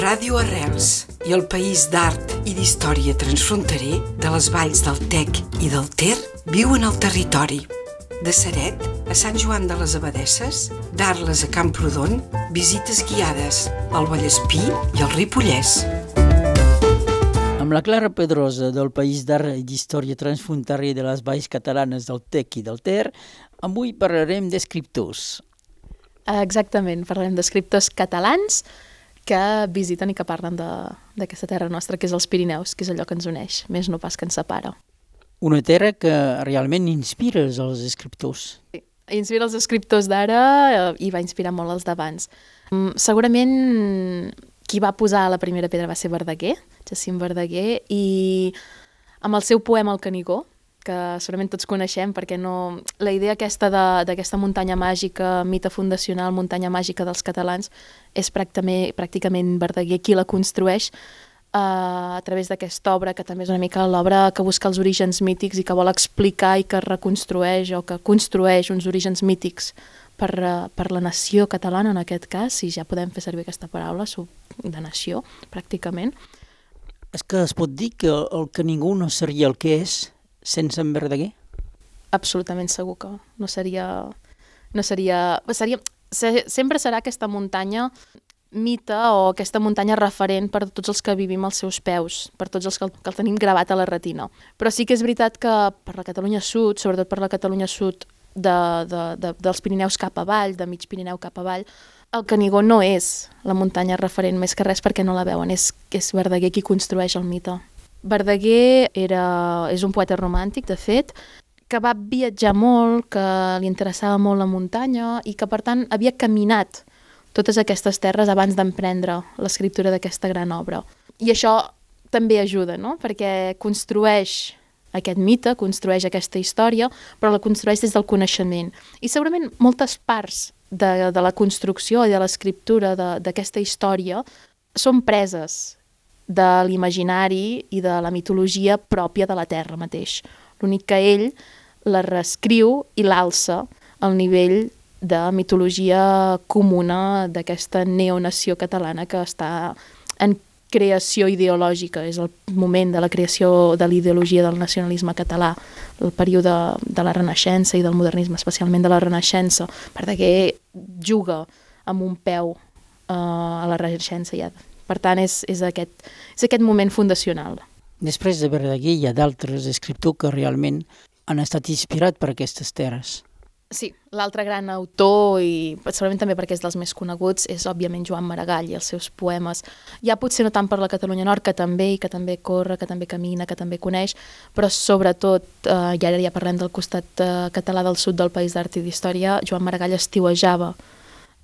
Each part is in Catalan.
Ràdio Arrels i el País d'Art i d'Història Transfronterer de les valls del Tec i del Ter viuen al territori. De Seret a Sant Joan de les Abadesses, d'Arles a Camprodon, visites guiades al Vallespí i al Ripollès. Amb la Clara Pedrosa del País d'Art i d'Història Transfronterer de les Valls Catalanes del Tec i del Ter, avui parlarem d'escriptors. Exactament, parlarem d'escriptors catalans que visiten i que parlen d'aquesta terra nostra, que és els Pirineus, que és allò que ens uneix, més no pas que ens separa. Una terra que realment inspira els escriptors. Sí, inspira els escriptors d'ara eh, i va inspirar molt els d'abans. Mm, segurament qui va posar la primera pedra va ser Verdaguer, Jacint Verdaguer, i amb el seu poema El Canigó, que segurament tots coneixem, perquè no... la idea aquesta d'aquesta muntanya màgica, mite fundacional, muntanya màgica dels catalans, és pràcticament, pràcticament Verdaguer qui la construeix uh, a través d'aquesta obra, que també és una mica l'obra que busca els orígens mítics i que vol explicar i que reconstrueix o que construeix uns orígens mítics per, uh, per la nació catalana, en aquest cas, si ja podem fer servir aquesta paraula, de nació, pràcticament. És que es pot dir que el que ningú no seria el que és sense en Verdaguer? Absolutament segur que no seria... No seria, seria se, sempre serà aquesta muntanya mite o aquesta muntanya referent per tots els que vivim als seus peus, per tots els que el, que el tenim gravat a la retina. Però sí que és veritat que per la Catalunya Sud, sobretot per la Catalunya Sud de, de, de, dels Pirineus cap avall, de mig Pirineu cap avall, el Canigó no és la muntanya referent més que res perquè no la veuen, és, és Verdaguer qui construeix el mite. Verdaguer era, és un poeta romàntic, de fet, que va viatjar molt, que li interessava molt la muntanya i que, per tant, havia caminat totes aquestes terres abans d'emprendre l'escriptura d'aquesta gran obra. I això també ajuda, no? perquè construeix aquest mite, construeix aquesta història, però la construeix des del coneixement. I segurament moltes parts de, de la construcció i de l'escriptura d'aquesta història són preses de l'imaginari i de la mitologia pròpia de la Terra mateix. L'únic que ell la reescriu i l'alça al nivell de mitologia comuna d'aquesta neonació catalana que està en creació ideològica, és el moment de la creació de l'ideologia del nacionalisme català, el període de la Renaixença i del modernisme, especialment de la Renaixença, perquè juga amb un peu uh, a la Renaixença ja per tant, és, és, aquest, és aquest moment fundacional. Després de Verdaguer hi ha d'altres escriptors que realment han estat inspirats per aquestes terres. Sí, l'altre gran autor, i segurament també perquè és dels més coneguts, és òbviament Joan Maragall i els seus poemes. Ja potser no tant per la Catalunya Nord, que també, i que també corre, que també camina, que també coneix, però sobretot, eh, i ara ja parlem del costat eh, català del sud del País d'Art i d'Història, Joan Maragall estiuejava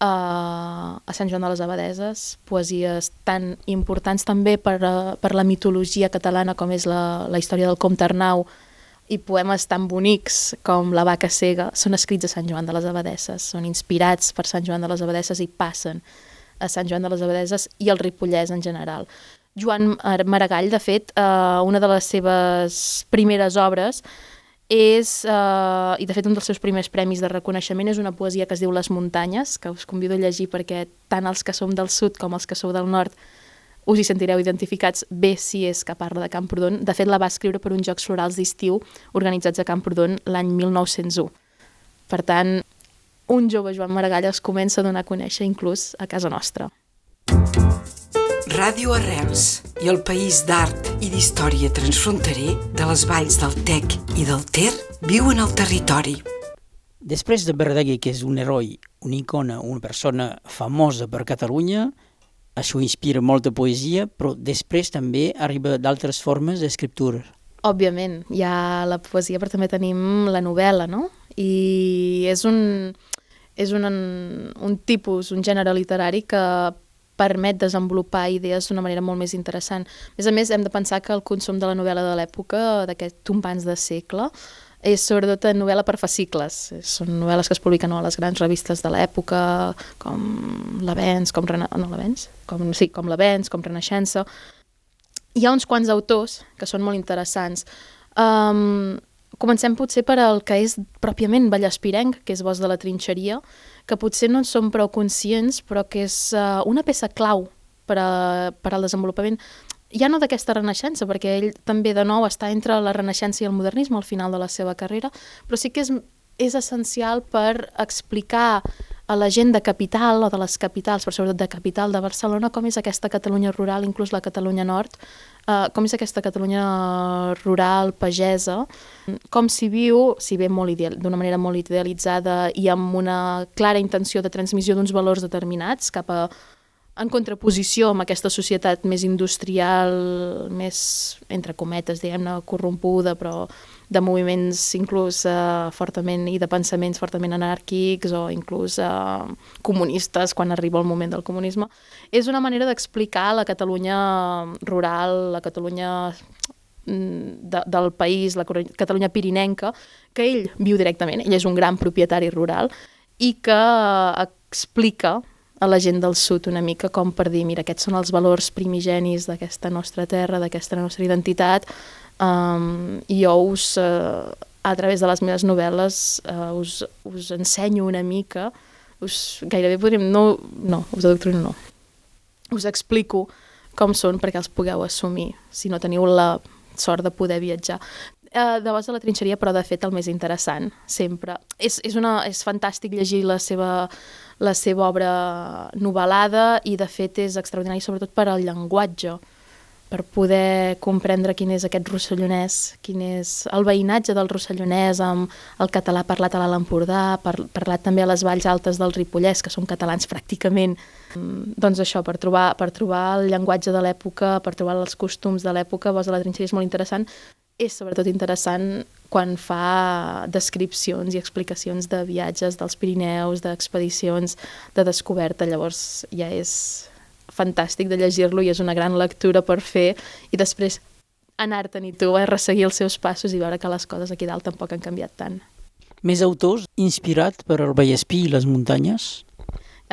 a, a Sant Joan de les Abadeses, poesies tan importants també per, a, per la mitologia catalana com és la, la història del Comte Arnau i poemes tan bonics com La vaca cega són escrits a Sant Joan de les Abadeses, són inspirats per Sant Joan de les Abadeses i passen a Sant Joan de les Abadeses i el Ripollès en general. Joan Maragall, de fet, eh, una de les seves primeres obres és, eh, i de fet un dels seus primers premis de reconeixement és una poesia que es diu Les muntanyes, que us convido a llegir perquè tant els que som del sud com els que sou del nord us hi sentireu identificats bé si és que parla de Camprodon. De fet, la va escriure per uns Jocs Florals d'estiu organitzats a Camprodon l'any 1901. Per tant, un jove Joan Maragall es comença a donar a conèixer inclús a casa nostra. Ràdio Arrels i el País d'Art i d'Història Transfronterer de les valls del Tec i del Ter viuen al territori. Després de Verdaguer, que és un heroi, una icona, una persona famosa per Catalunya, això inspira molta poesia, però després també arriba d'altres formes d'escriptura. Òbviament, hi ha la poesia, però també tenim la novel·la, no? I és un, és un, un tipus, un gènere literari que permet desenvolupar idees d'una manera molt més interessant. A més a més, hem de pensar que el consum de la novel·la de l'època, d'aquest tompans de segle, és sobretot novel·la per fascicles. Són novel·les que es publiquen a les grans revistes de l'època, com l'Avenç, com, Rena... no? Com, sí, com l'Avenç, com Renaixença. Hi ha uns quants autors que són molt interessants. Um, comencem potser per el que és pròpiament Vallaspirenc, que és Bosc de la Trinxeria, que potser no en som prou conscients, però que és uh, una peça clau per, a, per al desenvolupament ja no d'aquesta renaixença, perquè ell també de nou està entre la renaixença i el modernisme al final de la seva carrera, però sí que és, és essencial per explicar a la gent de capital o de les capitals, però sobretot de capital de Barcelona, com és aquesta Catalunya rural, inclús la Catalunya nord, eh, com és aquesta Catalunya rural, pagesa, com s'hi viu, si bé d'una manera molt idealitzada i amb una clara intenció de transmissió d'uns valors determinats cap a en contraposició amb aquesta societat més industrial, més, entre cometes, diguem-ne, corrompuda, però de moviments inclús eh, fortament i de pensaments fortament anàrquics o inclús eh, comunistes quan arriba el moment del comunisme. És una manera d'explicar la Catalunya rural, la Catalunya mm, de, del país, la Catalunya pirinenca, que ell viu directament, ell és un gran propietari rural i que explica a la gent del sud una mica com per dir, mira, aquests són els valors primigenis d'aquesta nostra terra, d'aquesta nostra identitat, Um, jo us, uh, a través de les meves novel·les, uh, us, us ensenyo una mica, us, gairebé podríem... No, no, us adoctrino no. Us explico com són perquè els pugueu assumir, si no teniu la sort de poder viatjar. Uh, de de la trinxeria, però de fet el més interessant, sempre. És, és, una, és fantàstic llegir la seva, la seva obra novel·lada i de fet és extraordinari sobretot per al llenguatge per poder comprendre quin és aquest rossellonès, quin és el veïnatge del rossellonès amb el català parlat a l'Alt Empordà, par parlat també a les valls altes del Ripollès, que són catalans pràcticament. Mm, doncs això, per trobar, per trobar el llenguatge de l'època, per trobar els costums de l'època, Bos de la Trinxeria és molt interessant. És sobretot interessant quan fa descripcions i explicacions de viatges dels Pirineus, d'expedicions, de descoberta. Llavors ja és fantàstic de llegir-lo i és una gran lectura per fer i després anar-te'n i tu a resseguir els seus passos i veure que les coses aquí dalt tampoc han canviat tant. Més autors inspirat per el Vallespí i les muntanyes?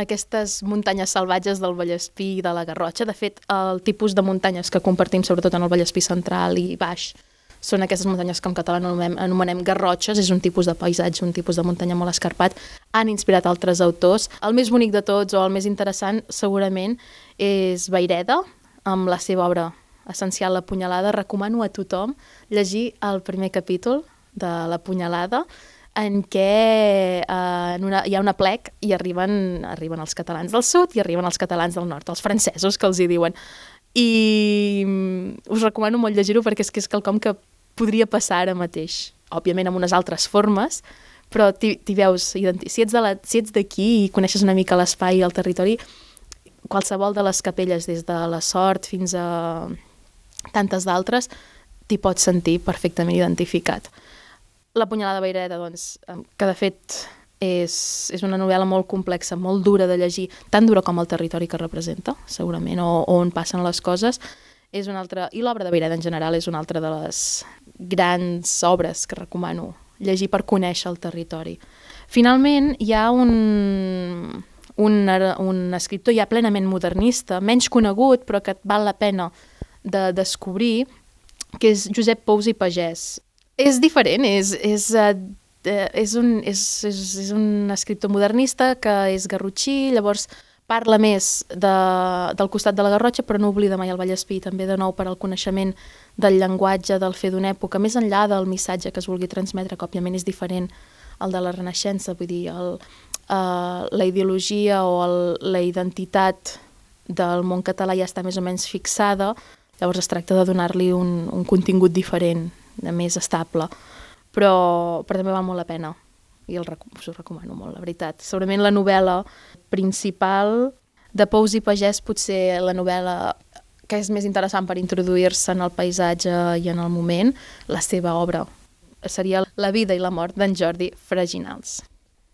Aquestes muntanyes salvatges del Vallespí i de la Garrotxa, de fet, el tipus de muntanyes que compartim sobretot en el Vallespí central i baix, són aquestes muntanyes que en català anomenem, anomenem garrotxes, és un tipus de paisatge, un tipus de muntanya molt escarpat, han inspirat altres autors. El més bonic de tots o el més interessant segurament és Vaireda, amb la seva obra essencial La punyalada. Recomano a tothom llegir el primer capítol de La punyalada, en què eh, en una, hi ha una plec i arriben, arriben els catalans del sud i arriben els catalans del nord, els francesos que els hi diuen. I mm, us recomano molt llegir-ho perquè és que és quelcom que podria passar ara mateix. Òbviament amb unes altres formes, però t'hi veus, si ets d'aquí si i coneixes una mica l'espai i el territori, qualsevol de les capelles, des de la Sort fins a tantes d'altres, t'hi pots sentir perfectament identificat. La punyalada Baireda, doncs, que de fet és, és una novel·la molt complexa, molt dura de llegir, tan dura com el territori que representa, segurament, o, o on passen les coses, és una altra, i l'obra de Baireda en general és una altra de les grans obres que recomano llegir per conèixer el territori. Finalment, hi ha un, un, un escriptor ja plenament modernista, menys conegut, però que val la pena de descobrir, que és Josep Pous i Pagès. És diferent, és, és, uh, és, un, és, és, és un escriptor modernista que és garrotxí, llavors parla més de, del costat de la Garrotxa, però no oblida mai el Vallespí, també de nou per al coneixement del llenguatge, del fer d'una època, més enllà del missatge que es vulgui transmetre, que òbviament és diferent al de la Renaixença, vull dir, el, uh, la ideologia o el, la identitat del món català ja està més o menys fixada, llavors es tracta de donar-li un, un contingut diferent, més estable, però, però també val molt la pena i el, us ho recomano molt, la veritat. Segurament la novel·la principal de Pous i Pagès, potser la novel·la que és més interessant per introduir-se en el paisatge i en el moment, la seva obra seria La vida i la mort d'en Jordi Fraginals.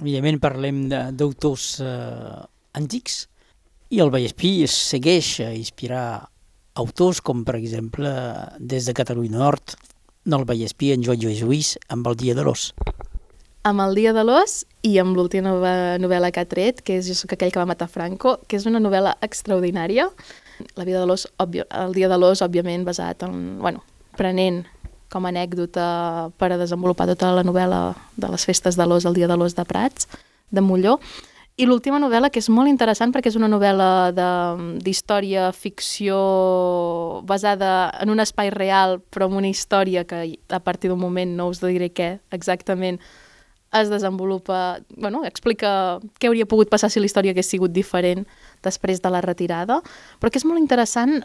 Evidentment parlem d'autors eh, antics i el Vallespí es segueix a inspirar autors com, per exemple, des de Catalunya Nord, del Vallespí, en Joan Lluís amb el Dia de l'Os amb El dia de l'os i amb l'última novel·la que ha tret, que és Jo soc aquell que va matar Franco, que és una novel·la extraordinària. La vida de l'os, el dia de l'os, òbviament, basat en... Bueno, prenent com a anècdota per a desenvolupar tota la novel·la de les festes de l'os, el dia de l'os de Prats, de Molló, I l'última novel·la, que és molt interessant perquè és una novel·la d'història, ficció, basada en un espai real, però amb una història que a partir d'un moment, no us diré què exactament, es desenvolupa, bueno, explica què hauria pogut passar si la història hagués sigut diferent després de la retirada, però que és molt interessant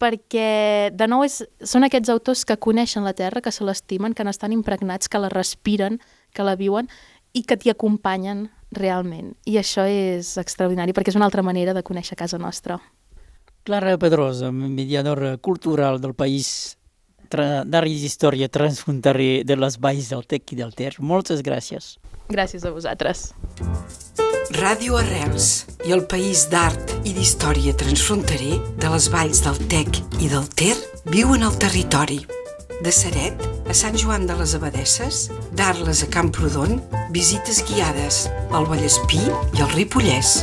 perquè, de nou, és, són aquests autors que coneixen la Terra, que se l'estimen, que n'estan impregnats, que la respiren, que la viuen i que t'hi acompanyen realment. I això és extraordinari perquè és una altra manera de conèixer casa nostra. Clara Pedrosa, mediadora cultural del país i d'història transfronterer de les valls del Tec i del Ter. Moltes gràcies. Gràcies a vosaltres. Ràdio Arrels i el país d'art i d'història transfronterer de les valls del Tec i del Ter viuen al territori de Seret a Sant Joan de les Abadesses, d'Arles a Camprodon, visites guiades al Vallespí i al Ripollès.